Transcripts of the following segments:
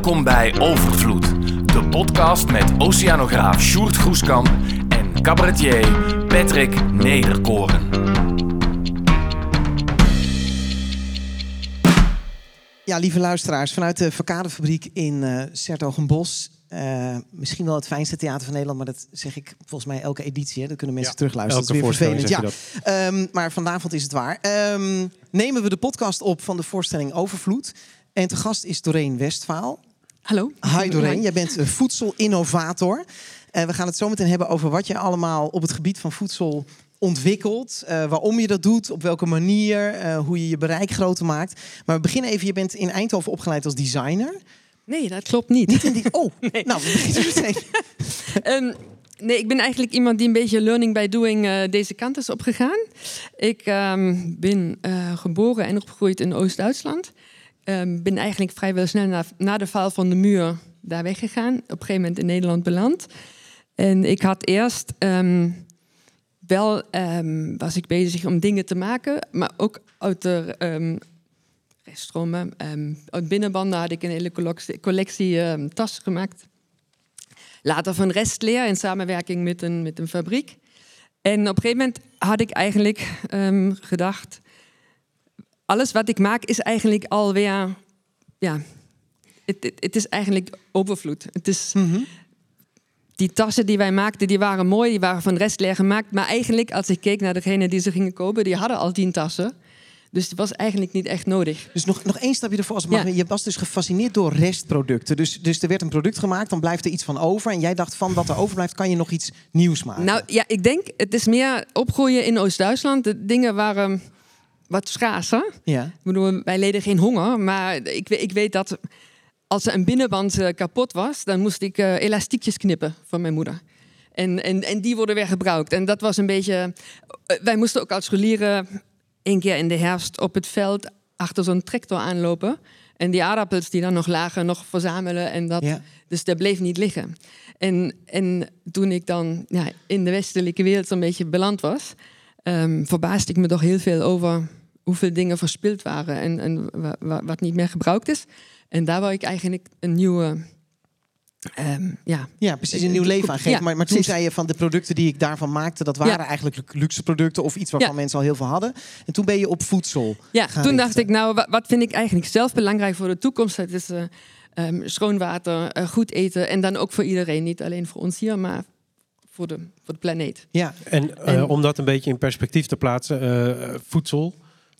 Welkom bij Overvloed, de podcast met oceanograaf Sjoerd Groeskamp en cabaretier Patrick Nederkoren. Ja, lieve luisteraars, vanuit de Verkadefabriek in uh, Sertogenbos. Uh, misschien wel het fijnste theater van Nederland, maar dat zeg ik volgens mij elke editie. Hè? Dat kunnen mensen Ja, terugluisteren. elke dat is weer vervelend. Ja. Ehm, maar vanavond is het waar. Ehm, nemen we de podcast op van de voorstelling Overvloed. En te gast is Doreen Westvaal. Hallo. Hi Doreen, jij bent een voedselinnovator. En we gaan het zo meteen hebben over wat je allemaal op het gebied van voedsel ontwikkelt. eh, waarom je dat doet, op welke manier, eh, hoe je je bereik groter maakt. Maar we beginnen even, je bent in Eindhoven opgeleid als designer. Nee, dat klopt niet. Niet in die... Oh, nou, we beginnen meteen. Ehm, nee, ik ben eigenlijk iemand die een beetje learning by doing eh, deze kant is opgegaan. Ik ehm, ben eh, geboren en opgegroeid in Oost-Duitsland. Ehm, ben eigenlijk vrijwel snel na, na de val van de muur daar weggegaan. Op een gegeven moment in Nederland beland. En ik had eerst ehm, wel ehm, was ik bezig om dingen te maken, maar ook uit de reststromen, uit binnenbanden had ik een hele collectie, collectie tassen gemaakt. Later van restleer in samenwerking met een, met een fabriek. En op een gegeven moment had ik eigenlijk gedacht, alles wat ik maak is eigenlijk alweer, ja, het, het, het is eigenlijk overvloed. Het is, die tassen die wij maakten, die waren mooi, die waren van restleer gemaakt. Maar eigenlijk, als ik keek naar degene die ze gingen kopen, die hadden al tien tassen. Dus het was eigenlijk niet echt nodig. Dus nog, nog één stapje ervoor. Als. Ja. Je was dus gefascineerd door restproducten. Dus, dus er werd een product gemaakt, dan blijft er iets van over. En jij dacht van wat er overblijft, kan je nog iets nieuws maken. Nou ja, ik denk, het is meer opgroeien in Oost-Duitsland. De dingen waren wat schaarser. ja. Ik bedoel, wij leden geen honger, maar ik, ik weet dat als een binnenband eh, kapot was, dan moest ik eh, elastiekjes knippen van mijn moeder. En, en, en die worden weer gebruikt. En dat was een beetje. eh, wij moesten ook als scholieren één keer in de herfst op het veld achter zo'n tractor aanlopen. En die aardappels die dan nog lagen, nog verzamelen. En dat, Ja. Dus dat bleef niet liggen. En, en toen ik dan ja, in de westelijke wereld zo'n beetje beland was, ehm, verbaasde ik me toch heel veel over hoeveel dingen verspild waren en, en wa- wa- wat niet meer gebruikt is. En daar wou ik eigenlijk een nieuwe. ehm, ja, Ja, precies een nieuw leven aan geven. Ja, maar, maar toen precies. zei je van de producten die ik daarvan maakte, dat waren Ja. eigenlijk luxe producten of iets waarvan Ja. mensen al heel veel hadden. En toen ben je op voedsel. ja gaan toen dacht ik, nou, wa- wat vind ik eigenlijk zelf belangrijk voor de toekomst? Dat is eh, ehm, schoon water, eh, goed eten en dan ook voor iedereen. Niet alleen voor ons hier, maar voor de, voor de planeet. Ja, En, eh, En- om dat een beetje in perspectief te plaatsen, eh,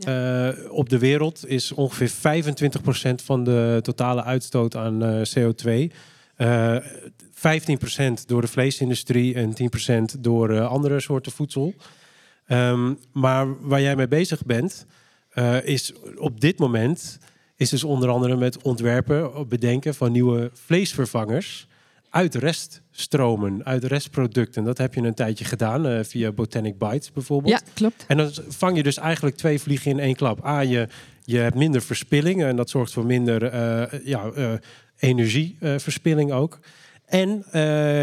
eh, op de wereld is ongeveer 25% van de totale uitstoot aan eh, CO2. Eh 15% door de vleesindustrie en 10% door eh, andere soorten voedsel. Ehm, maar waar jij mee bezig bent, eh, is op dit moment is dus onder andere met ontwerpen, bedenken van nieuwe vleesvervangers uit reststromen, uit restproducten. Dat heb je een tijdje gedaan eh, via Botanic Bites bijvoorbeeld. Ja, klopt. En dan vang je dus eigenlijk twee vliegen in één klap. A, je, je hebt minder verspilling en dat zorgt voor minder eh, ja, eh, energieverspilling ook. En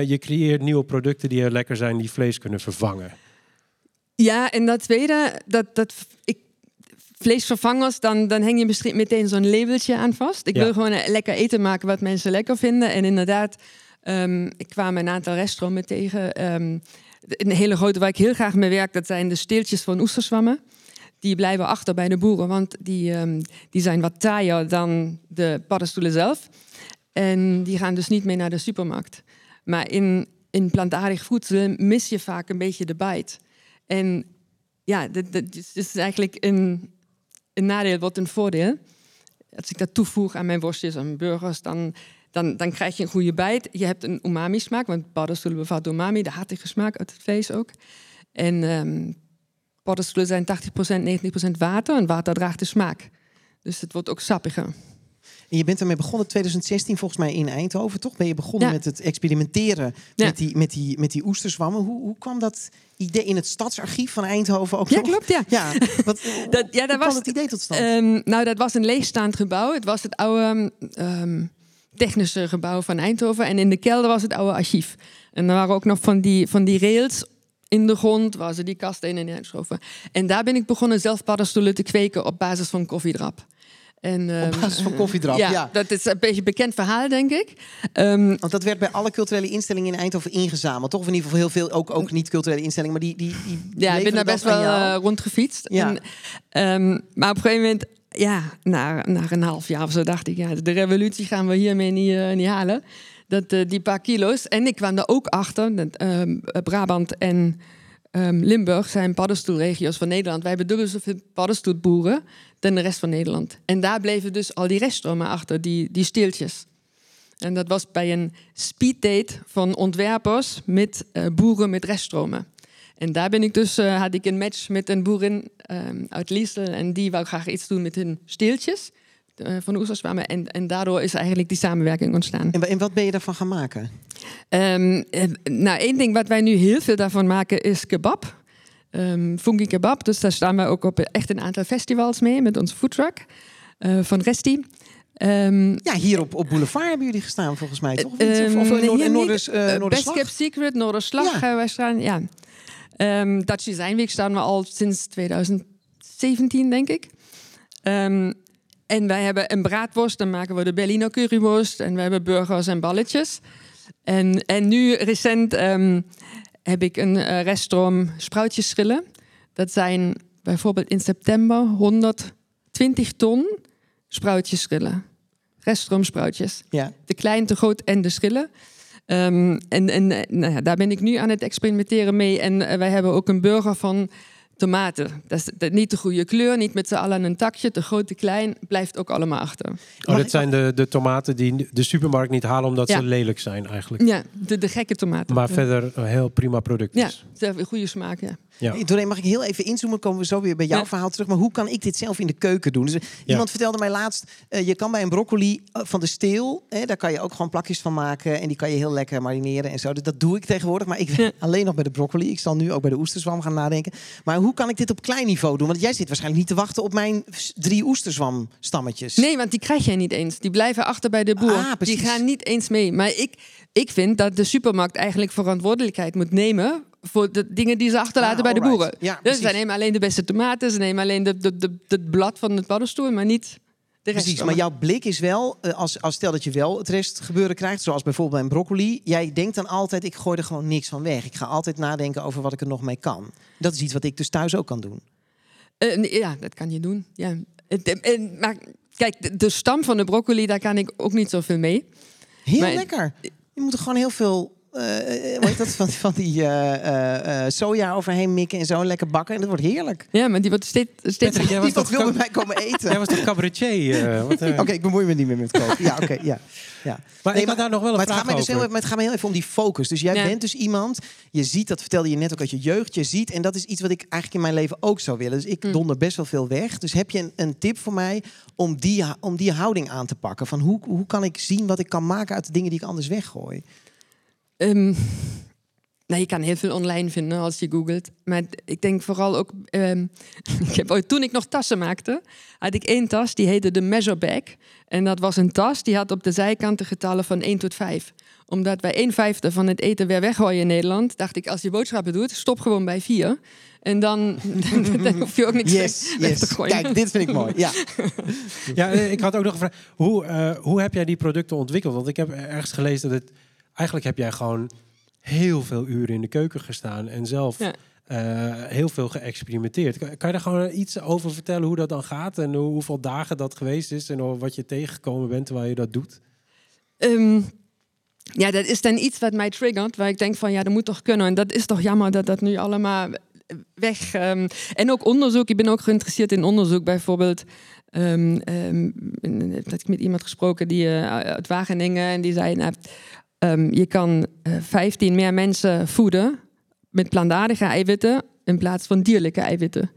je creëert nieuwe producten die heel lekker zijn, die vlees kunnen vervangen. Ja, en dat tweede, dat, dat ik, vleesvervangers, dan, dan hang je misschien meteen zo'n labeltje aan vast. Ik Ja. wil gewoon lekker eten maken wat mensen lekker vinden. En inderdaad, ehm, ik kwam een aantal restaurants tegen. ehm, een hele grote waar ik heel graag mee werk, dat zijn de steeltjes van oesterzwammen. Die blijven achter bij de boeren, want die, ehm, die zijn wat taaier dan de paddenstoelen zelf. En die gaan dus niet mee naar de supermarkt. Maar in, in plantaardig voedsel mis je vaak een beetje de bite. En ja, dat, dat is is eigenlijk een, een nadeel wordt een voordeel. Als ik dat toevoeg aan mijn worstjes en burgers, dan, dan, dan krijg je een goede bijt. Je hebt een umami-smaak, want paddenstoelen bevatten umami, de hartige smaak uit het vlees ook. En ehm paddenstoelen zijn 80%, 90% water en water draagt de smaak. Dus het wordt ook sappiger. en je bent ermee begonnen 2016 volgens mij in Eindhoven, toch? Ben je begonnen Ja. met het experimenteren Ja. met, die, met, die, met die oesterzwammen. Hoe, hoe kwam dat idee in het stadsarchief van Eindhoven ook Ja, nog? klopt, ja. Ja, wat, Dat, ja, dat kwam was het idee tot stand? Ehm, nou, dat was een leegstaand gebouw. Het was het oude ehm, technische gebouw van Eindhoven. En in de kelder was het oude archief. En er waren ook nog van die, van die rails in de grond, waar ze die kasten in en uitschoven. En daar ben ik begonnen zelf paddenstoelen te kweken op basis van koffiedrap. En, Op ehm, basis van koffiedrap, ja. dat is een beetje een bekend verhaal, denk ik. Ehm, Want dat werd bij alle culturele instellingen in Eindhoven ingezameld. Toch? Of in ieder geval heel veel, ook, ook niet culturele instellingen, maar die, die, die ja, ik ben daar best wel eh, rondgefietst. Ja. En, ehm, maar op een gegeven moment, ja, na, na een half jaar of zo dacht ik, ja, de revolutie gaan we hiermee niet, eh, niet halen. Dat, eh, die paar kilo's. En ik kwam er ook achter, dat ehm, Brabant en ehm, Limburg zijn paddenstoelregio's van Nederland. Wij hebben dubbel zoveel paddenstoelboeren dan de rest van Nederland. En daar bleven dus al die reststromen achter, die, die steeltjes. En dat was bij een speeddate van ontwerpers met eh, boeren met reststromen. En daar ben ik dus, eh, had ik een match met een boerin ehm, uit Liesel. En die wou graag iets doen met hun steeltjes eh, van de oesterzwammen. En, en daardoor is eigenlijk die samenwerking ontstaan. En, wa- en wat ben je daarvan gaan maken? Eh, nou, één ding wat wij nu heel veel daarvan maken is kebab. Ehm funky kebab. Dus daar staan wij ook op echt een aantal festivals mee met onze foodtruck eh, van Resti. Ja, hier op, op Boulevard hebben jullie gestaan volgens mij, toch? Of, of, of in Noord-. Noorders, Noorderslag? Best Kept Secret, Noorderslag. Ja. wij staan, ja. Ehm Dutch Design Week staan we al sinds 2017, denk ik. Ehm, en wij hebben een braadworst, dan maken we de Berliner curryworst. En we hebben burgers en balletjes. En, en nu recent ehm, heb ik een eh, reststroom spruitjesschillen. Dat zijn bijvoorbeeld in september 120 ton spruitjesschillen. Reststroomspruitjes Ja. de klein, te groot en de schillen. Ehm, en en eh, nou ja, daar ben ik nu aan het experimenteren mee. En eh, wij hebben ook een burger van tomaten. Dat is dat- niet de goede kleur, niet met z'n allen een takje. Te groot, te klein, blijft ook allemaal achter. Oh, dat zijn de, de tomaten die de supermarkt niet halen omdat Ja. ze lelijk zijn eigenlijk. Ja, de, de gekke tomaten. Maar ja. verder een heel prima product Ja, is. ze hebben een goede smaak, ja. Ja. Hey, Doreen, mag ik heel even inzoomen? Komen we zo weer bij jouw Ja. verhaal terug. Maar hoe kan ik dit zelf in de keuken doen? Dus, Iemand vertelde mij laatst, eh, je kan bij een broccoli eh, van de steel, hè, daar kan je ook gewoon plakjes van maken. En die kan je heel lekker marineren en zo. Dus dat doe ik tegenwoordig. Maar ik ben Ja. alleen nog bij de broccoli. Ik zal nu ook bij de oesterzwam gaan nadenken. Maar hoe kan ik dit op klein niveau doen? Want jij zit waarschijnlijk niet te wachten op mijn drie oesterzwamstammetjes. Nee, want die krijg jij niet eens. Die blijven achter bij de boer. Ah, die gaan niet eens mee. Maar ik, ik vind dat de supermarkt eigenlijk verantwoordelijkheid moet nemen voor de dingen die ze achterlaten Ah, bij de boeren. Ja, dus precies. zij nemen alleen de beste tomaten, ze nemen alleen de, de, de, het blad van het paddenstoel, maar niet de rest. Precies, maar jouw blik is wel, eh, als, als stel dat je wel het rest gebeuren krijgt, zoals bijvoorbeeld bij een broccoli. Jij denkt dan altijd, ik gooi er gewoon niks van weg. Ik ga altijd nadenken over wat ik er nog mee kan. Dat is iets wat ik dus thuis ook kan doen. Eh, ja, dat kan je doen. Ja. Eh, en- maar kijk, de, de stam van de broccoli, daar kan ik ook niet zoveel mee. Heel Maar- lekker. Je moet er gewoon heel veel, hoe heet dat, van, van die eh, eh, eh, soja overheen mikken en zo lekker bakken. En dat wordt heerlijk. Ja, maar die wordt steeds... steeds Patrick, jij was Niemand toch wil bij mij komen eten. Jij was toch cabaretier? eh, eh. Oké, ik bemoei me niet meer met koken. Ja, oké, ja. ja. Maar Nee, ik had daar nog wel een maar het vraag gaat, mij dus heel, maar het gaat me heel even om die focus. Dus jij Ja. bent dus iemand, je ziet, dat vertelde je net ook uit je jeugd, je ziet, en dat is iets wat ik eigenlijk in mijn leven ook zou willen. Dus ik Hm. donder best wel veel weg. Dus heb je een, een tip voor mij om die, om die houding aan te pakken? Van hoe, hoe kan ik zien wat ik kan maken uit de dingen die ik anders weggooi? Ehm, nou, je kan heel veel online vinden als je googelt. Maar ik denk vooral ook... ehm, ik heb ooit, toen ik nog tassen maakte, had ik één tas die heette de Measure Bag. En dat was een tas die had op de zijkanten getallen van 1 tot 5. Omdat wij 1 vijfde van het eten weer weggooien in Nederland... dacht ik, als je boodschappen doet, stop gewoon bij 4. En dan, dan hoef je ook niks Yes, weg yes. te gooien. Kijk, dit vind ik mooi. Ja. Ja, eh, ik had ook nog gevraagd, hoe, eh, hoe heb jij die producten ontwikkeld? Want ik heb ergens gelezen dat het, eigenlijk heb jij gewoon heel veel uren in de keuken gestaan en zelf Ja. eh, heel veel geëxperimenteerd. Kan, kan je daar gewoon iets over vertellen hoe dat dan gaat en hoe- hoeveel dagen dat geweest is en wat je tegengekomen bent terwijl je dat doet? Ehm, ja, dat is dan iets wat mij triggert, waar ik denk van ja, dat moet toch kunnen. En dat is toch jammer dat dat nu allemaal weg. ehm, en ook onderzoek. Ik ben ook geïnteresseerd in onderzoek. Bijvoorbeeld, ehm ehm, dat ik met iemand gesproken die eh, uit Wageningen en die zei: nou, ehm, je kan eh 15 meer mensen voeden met plantaardige eiwitten in plaats van dierlijke eiwitten.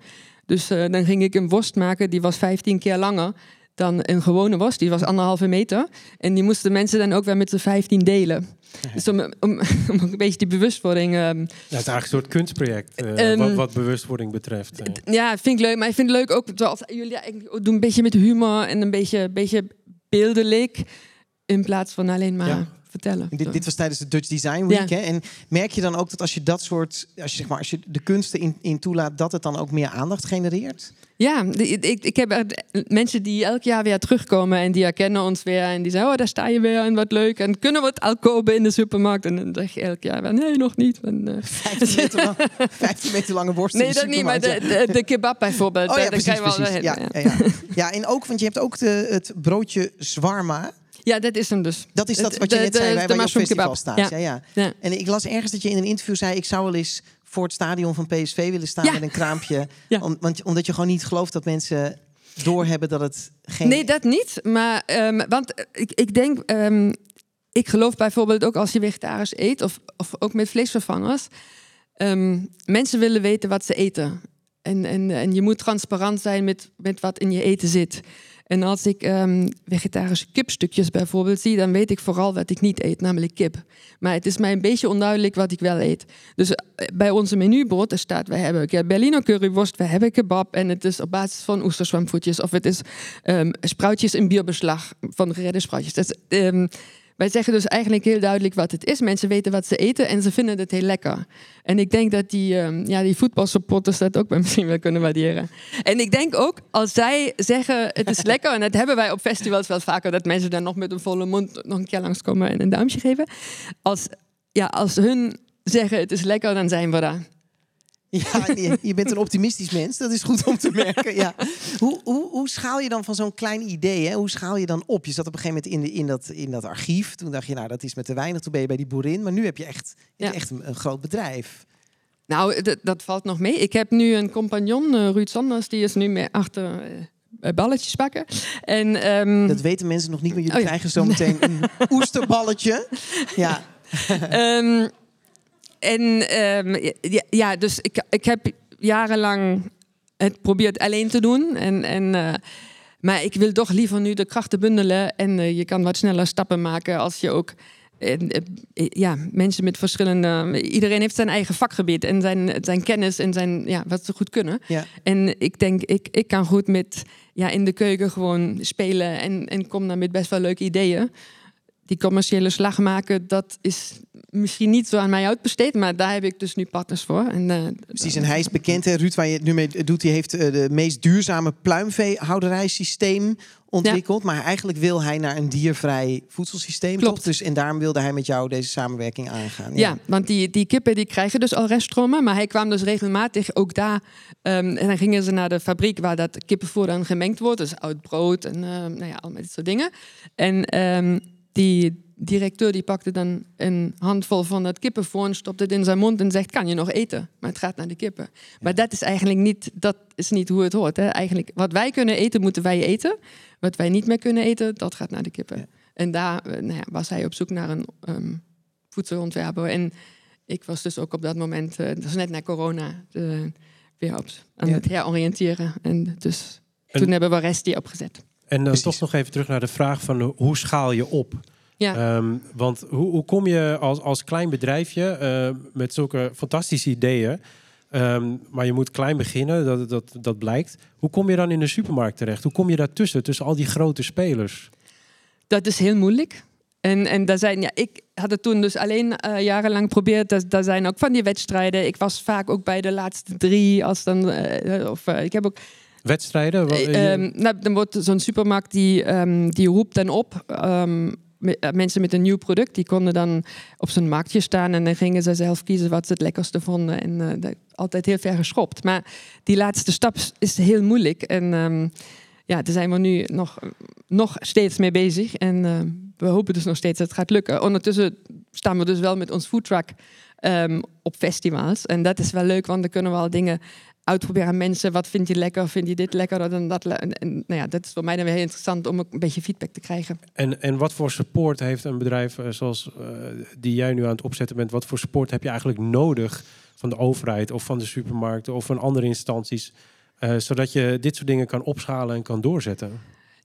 Dus eh, dan ging ik een worst maken die was 15 keer langer dan een gewone worst. Die was anderhalve meter. En die moesten mensen dan ook weer met z'n 15 delen. Dus om, om, om ook een beetje die bewustwording. ehm, Ja, het is eigenlijk een soort kunstproject eh, Ehm, wat, wat bewustwording betreft. eh. ja, vind ik leuk. Maar ik vind het leuk ook zoals jullie doen, een beetje met humor en een beetje, beetje beeldelijk. In plaats van alleen maar Ja. Vertellen. Dit, dit was tijdens de Dutch Design Week. Ja. Hè? En merk je dan ook dat als je dat soort, als je, zeg maar, als je de kunsten in, in toelaat, dat het dan ook meer aandacht genereert? Ja, ik, ik heb echt mensen die elk jaar weer terugkomen en die herkennen ons weer. En die zeggen, oh, daar sta je weer en wat leuk. En kunnen we het al kopen in de supermarkt? En dan zeg je elk jaar, weer, nee, nog niet. En, eh, 15 meter, lang, 15 meter lange worst nee, dat niet, maar de, de, de kebab bijvoorbeeld. Oh ja, daar precies, kan je wel precies. heen. Ja, ja, ja. ja, en ook, want je hebt ook de, het broodje zwarma. Ja, dat is hem dus. Dat is dat wat je de- net de- zei, de waar je op festival kebab. staat. Ja. Ja. En ik las ergens dat je in een interview zei... ik zou wel eens voor het stadion van PSV willen staan Ja. met een kraampje. Om, want, omdat je gewoon niet gelooft dat mensen doorhebben dat het geen... Nee, dat niet. Maar, ehm, want eh, ik, ik denk, ehm, ik geloof bijvoorbeeld ook als je vegetarisch eet, of, of ook met vleesvervangers, ehm, mensen willen weten wat ze eten. En, en, en je moet transparant zijn met, met wat in je eten zit. En als ik ehm, vegetarische kipstukjes bijvoorbeeld zie, dan weet ik vooral wat ik niet eet, namelijk kip. Maar het is mij een beetje onduidelijk wat ik wel eet. Dus eh, bij onze menubord staat, we hebben Berliner curryworst, we hebben kebab. En het is op basis van oesterzwamvoetjes. Of het is ehm, spruitjes in bierbeslag van geredde spruitjes. Is, ehm, wij zeggen dus eigenlijk heel duidelijk wat het is. Mensen weten wat ze eten en ze vinden het heel lekker. En ik denk dat die, ehm, ja, die voetbalsupporters dat ook misschien wel kunnen waarderen. En ik denk ook, als zij zeggen het is lekker... en dat hebben wij op festivals wel vaker... dat mensen dan nog met een volle mond nog een keer langskomen en een duimpje geven. Als, ja, als hun zeggen het is lekker, dan zijn we daar. Ja, je, bent een optimistisch mens. Dat is goed om te merken. Ja. Hoe, hoe, hoe schaal je dan van zo'n klein idee? Hè? Hoe schaal je dan op? Je zat op een gegeven moment in, de, in, dat, in dat archief. Toen dacht je, nou, dat is met te weinig. Toen ben je bij die boerin. Maar nu heb je echt, Ja. echt een, een groot bedrijf. Nou, dat valt nog mee. Ik heb nu een compagnon, eh, Ruud Sanders, die is nu meer achter eh, balletjes bakken. En, ehm, Dat weten mensen nog niet, maar jullie Oh ja. krijgen zo meteen een oesterballetje. Ja, Ehm, en ehm, ja, ja, dus ik, ik heb jarenlang het geprobeerd alleen te doen. En, en, eh, maar ik wil toch liever nu de krachten bundelen. En eh, je kan wat sneller stappen maken als je ook... eh, ja, mensen met verschillende... Iedereen heeft zijn eigen vakgebied en zijn, zijn kennis en zijn, ja, wat ze goed kunnen. ja. En ik denk, ik, ik kan goed met ja, in de keuken gewoon spelen en, en kom dan met best wel leuke ideeën. Die commerciële slag maken, dat is misschien niet zo aan mij uitbesteed, maar daar heb ik dus nu partners voor. En, eh, Precies, en hij is bekend. Hè? Ruud, waar je het nu mee doet, die heeft eh, de meest duurzame pluimveehouderijsysteem ontwikkeld. Maar eigenlijk wil hij naar een diervrij voedselsysteem. Klopt. Toch? Dus, en daarom wilde hij met jou deze samenwerking aangaan. Ja, want die, die kippen die krijgen dus al reststromen. Maar hij kwam dus regelmatig ook daar. ehm, en dan gingen ze naar de fabriek waar dat kippenvoer dan gemengd wordt. Dus oud brood en ehm, nou ja, al met dit soort dingen. En ehm, die directeur die pakte dan een handvol van dat kippenvoer en stopte het in zijn mond en zegt, kan je nog eten? Maar het gaat naar de kippen. Maar dat is eigenlijk niet, dat is niet hoe het hoort. Hè? Eigenlijk, wat wij kunnen eten, moeten wij eten. Wat wij niet meer kunnen eten, dat gaat naar de kippen. Ja. En daar eh, nou ja, was hij op zoek naar een ehm, voedselontwerper. En ik was dus ook op dat moment, eh, dat was net na corona, eh, weer op, aan Ja. het heroriënteren. En dus En- toen hebben we Resti opgezet. En dan Precies. toch nog even terug naar de vraag van hoe schaal je op? Ja. Ehm, want hoe, hoe kom je als, als klein bedrijfje eh, met zulke fantastische ideeën, ehm, maar je moet klein beginnen, dat, dat, dat blijkt. Hoe kom je dan in de supermarkt terecht? Hoe kom je daartussen, tussen al die grote spelers? Dat is heel moeilijk. En, en daar zijn, ja, ik had het toen dus alleen eh, jarenlang geprobeerd. Daar, daar zijn ook van die wedstrijden. Ik was vaak ook bij de laatste drie. Als dan, eh, of, ik heb ook Wedstrijden? Eh, ehm, nou, dan wordt zo'n supermarkt die, die roept dan op. mensen met een nieuw product, die konden dan op zo'n marktje staan en dan gingen ze zelf kiezen wat ze het lekkerste vonden. En eh, dat- altijd heel ver geschopt. Maar die laatste stap is- heel moeilijk. En ehm, ja, daar zijn we nu nog, nog steeds mee bezig. En ehm, we hopen dus nog steeds dat het gaat lukken. Ondertussen staan we dus wel met ons foodtruck ehm, op festivals. En dat is wel leuk, want dan kunnen we al dingen uitproberen aan mensen. Wat vind je lekker? Vind je dit lekker? Dan dat, en, en, nou ja, dat is voor mij dan weer heel interessant om ook een beetje feedback te krijgen. En, en wat voor support heeft een bedrijf eh, zoals eh, die jij nu aan het opzetten bent? Wat voor support heb je eigenlijk nodig van de overheid of van de supermarkten of van andere instanties? eh, zodat je dit soort dingen kan opschalen en kan doorzetten.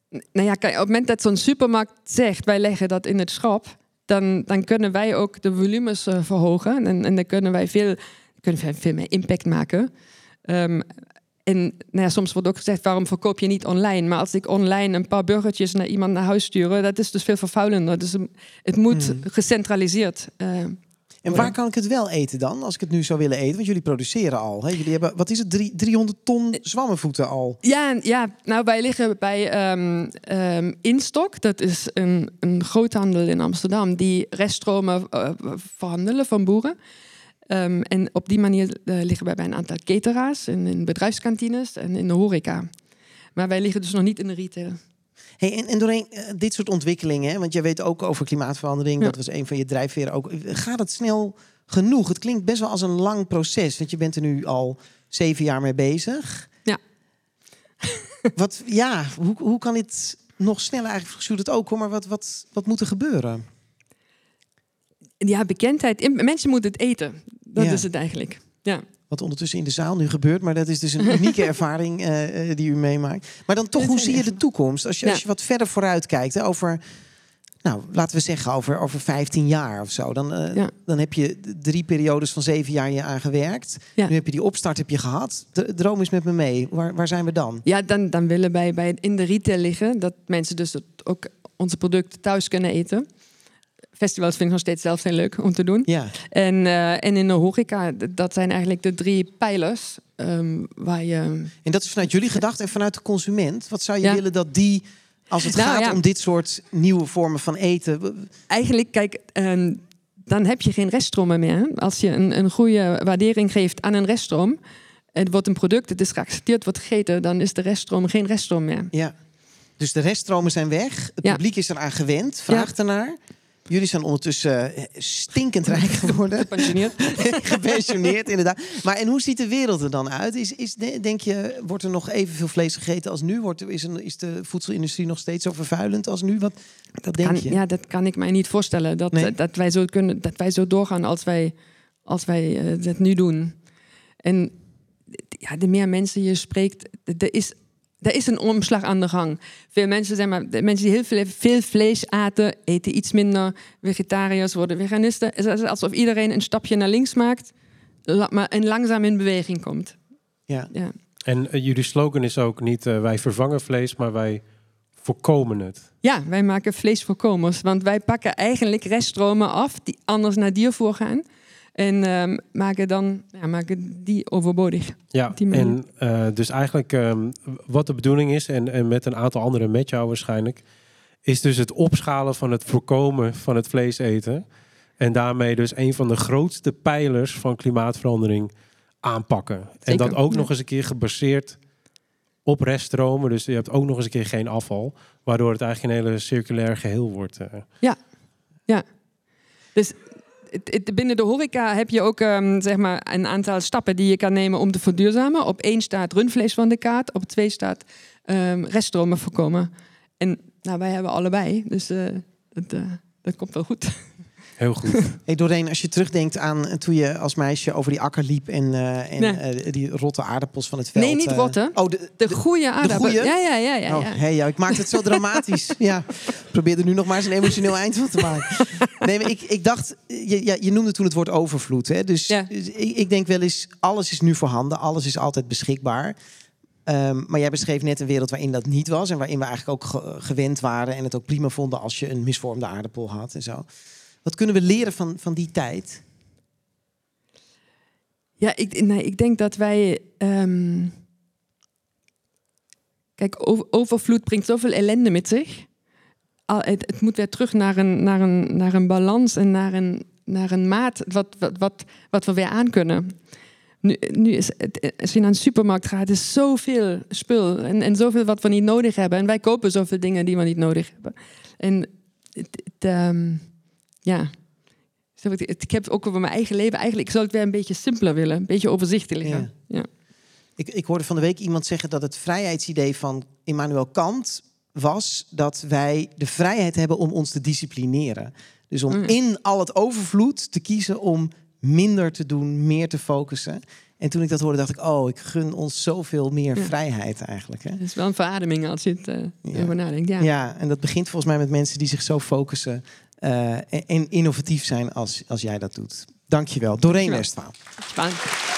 Nou ja, kijk, op het moment dat zo'n supermarkt zegt, wij leggen dat in het schap, dan, dan kunnen wij ook de volumes verhogen. En, en dan kunnen wij veel, kunnen wij veel meer impact maken. Ehm, en nou ja, soms wordt ook gezegd, waarom verkoop je niet online? Maar als ik online een paar burgertjes naar iemand naar huis sturen, dat is dus veel vervuilender. Dus het moet Hmm. gecentraliseerd. eh, En waar kan ik het wel eten dan, als ik het nu zou willen eten? Want jullie produceren al. Hè? Jullie hebben, wat is het, drie, 300 ton zwammenvoeten al? Ja, ja, nou wij liggen bij ehm, Instok. Dat is een, een groothandel in Amsterdam die reststromen eh, verhandelen van boeren. Ehm, en op die manier eh, liggen wij bij een aantal cateraars en in bedrijfskantines en in de horeca. Maar wij liggen dus nog niet in de retail. Hey, en, en doorheen eh, dit soort ontwikkelingen, hè, want jij weet ook over klimaatverandering, Ja. dat was een van je drijfveren ook. Gaat het snel genoeg? Het klinkt best wel als een lang proces, want je bent er nu al zeven jaar mee bezig. Ja. Wat, ja, hoe, hoe kan dit nog sneller eigenlijk? Sjoerd het ook hoor, maar wat, wat, wat moet er gebeuren? Ja, bekendheid. Mensen moeten het eten. Dat Ja. is het eigenlijk. Ja. Wat ondertussen in de zaal nu gebeurt, maar dat is dus een unieke ervaring eh, eh, die u meemaakt. Maar dan toch, Dat hoe zie je echt- de toekomst? Als je, Ja. als je wat verder vooruit kijkt, hè, over, nou, laten we zeggen, over, over 15 jaar of zo. Dan, eh, Ja. dan heb je drie periodes van zeven jaar je aan gewerkt. Nu heb je die opstart heb je gehad. De droom is met me mee. Waar, waar zijn we dan? Ja, dan, dan willen wij bij in de retail liggen. Dat mensen dus ook onze producten thuis kunnen eten. Festivals vind ik nog steeds zelf heel leuk om te doen. Ja, En, eh, en in de horeca, dat zijn eigenlijk de drie pijlers ehm, waar je... en dat is vanuit jullie gedacht en vanuit de consument. Wat zou je Ja. willen dat die, als het Nou, gaat ja. om dit soort nieuwe vormen van eten... Eigenlijk, kijk, ehm, dan heb je geen reststromen meer. Als je een, een goede waardering geeft aan een reststroom... Het wordt een product, het is geaccepteerd, wordt gegeten... dan is de reststroom geen reststroom meer. Ja. Dus de reststromen zijn weg. Het Ja. publiek is eraan gewend, vraagt ernaar. Jullie zijn ondertussen eh, stinkend rijk geworden. Gepensioneerd. Gepensioneerd, inderdaad. Maar en hoe ziet de wereld er dan uit? Is, is, de- denk je, wordt er nog evenveel vlees gegeten als nu? Wordt, is, een, is de voedselindustrie nog steeds zo vervuilend als nu? Wat, wat denk Kan- je? ja, dat kan ik mij niet voorstellen. Dat, Nee? dat, wij, zo kunnen, dat wij zo doorgaan als wij, als wij eh, dat nu doen. En ja, de meer mensen je spreekt, er is, er is een omslag aan de gang. Veel mensen, zeg maar, de mensen die heel veel, veel vlees aten, eten iets minder. Vegetariërs worden veganisten. Het is alsof iedereen een stapje naar links maakt, maar en langzaam in beweging komt. Ja. Ja. En eh, jullie slogan is ook niet eh, wij vervangen vlees, maar wij voorkomen het. Ja, wij maken vleesvoorkomers. Want wij pakken eigenlijk reststromen af die anders naar diervoer gaan. En ehm, maken dan ja, maken die overbodig. Ja, die en eh, dus eigenlijk ehm, wat de bedoeling is, en, en met een aantal anderen met jou waarschijnlijk, is dus het opschalen van het voorkomen van het vlees eten. En daarmee dus een van de grootste pijlers van klimaatverandering aanpakken. En dat ook ja. nog eens een keer gebaseerd op reststromen. Dus je hebt ook nog eens een keer geen afval. Waardoor het eigenlijk een hele circulair geheel wordt. eh. Dus het- het- binnen de horeca heb je ook ehm, zeg maar een aantal stappen die je kan nemen om te verduurzamen. Op één staat rundvlees van de kaart, op twee staat ehm, reststromen voorkomen. En nou, wij hebben allebei, dus eh, dat, eh, dat komt wel goed. Heel goed. Hey Doreen, als je terugdenkt aan eh, toen je als meisje over die akker liep en, eh, en Nee. eh, die rotte aardappels van het veld. Nee, niet rotte. Oh, de, De goede aardappel. goeie? Ja, ja, ja. ja, oh, ja. hey, ja, ik maak het zo dramatisch. ja, probeer er nu nog maar eens een emotioneel eind van te maken. Nee, maar ik, ik dacht, je, ja, je noemde toen het woord overvloed. Hè? Dus Ja. dus ik, ik denk wel eens, alles is nu voorhanden, alles is altijd beschikbaar. Ehm, maar jij beschreef net een wereld waarin dat niet was en waarin we eigenlijk ook ge- gewend waren en het ook prima vonden als je een misvormde aardappel had en zo. Wat kunnen we leren van, van die tijd? Ja, ik, nee, ik denk dat wij. ehm, Kijk, over- overvloed brengt zoveel ellende met zich. Het, moet weer terug naar een, naar een, naar een balans en naar een, naar een maat wat, wat, wat, wat we weer aankunnen. Nu, nu is als je naar een supermarkt gaat, is zoveel spul en, en zoveel wat we niet nodig hebben. En wij kopen zoveel dingen die we niet nodig hebben. En het, ehm, ja, ik heb ook over mijn eigen leven eigenlijk, ik zou het weer een beetje simpeler willen, een beetje overzichtelijker. Ja. Ja. Ik, ik hoorde van de week iemand zeggen dat het vrijheidsidee van Immanuel Kant was dat wij de vrijheid hebben om ons te disciplineren. Dus om Mm. in al het overvloed te kiezen om minder te doen, meer te focussen. En toen ik dat hoorde, dacht ik, oh, ik gun ons zoveel meer Ja. vrijheid eigenlijk. Hè? Het is wel een verademing als je het Ja. over nadenkt. Ja. Ja. en dat begint volgens mij met mensen die zich zo focussen en, en innovatief zijn als, als jij dat doet. Dankjewel. Doreen. Spannend.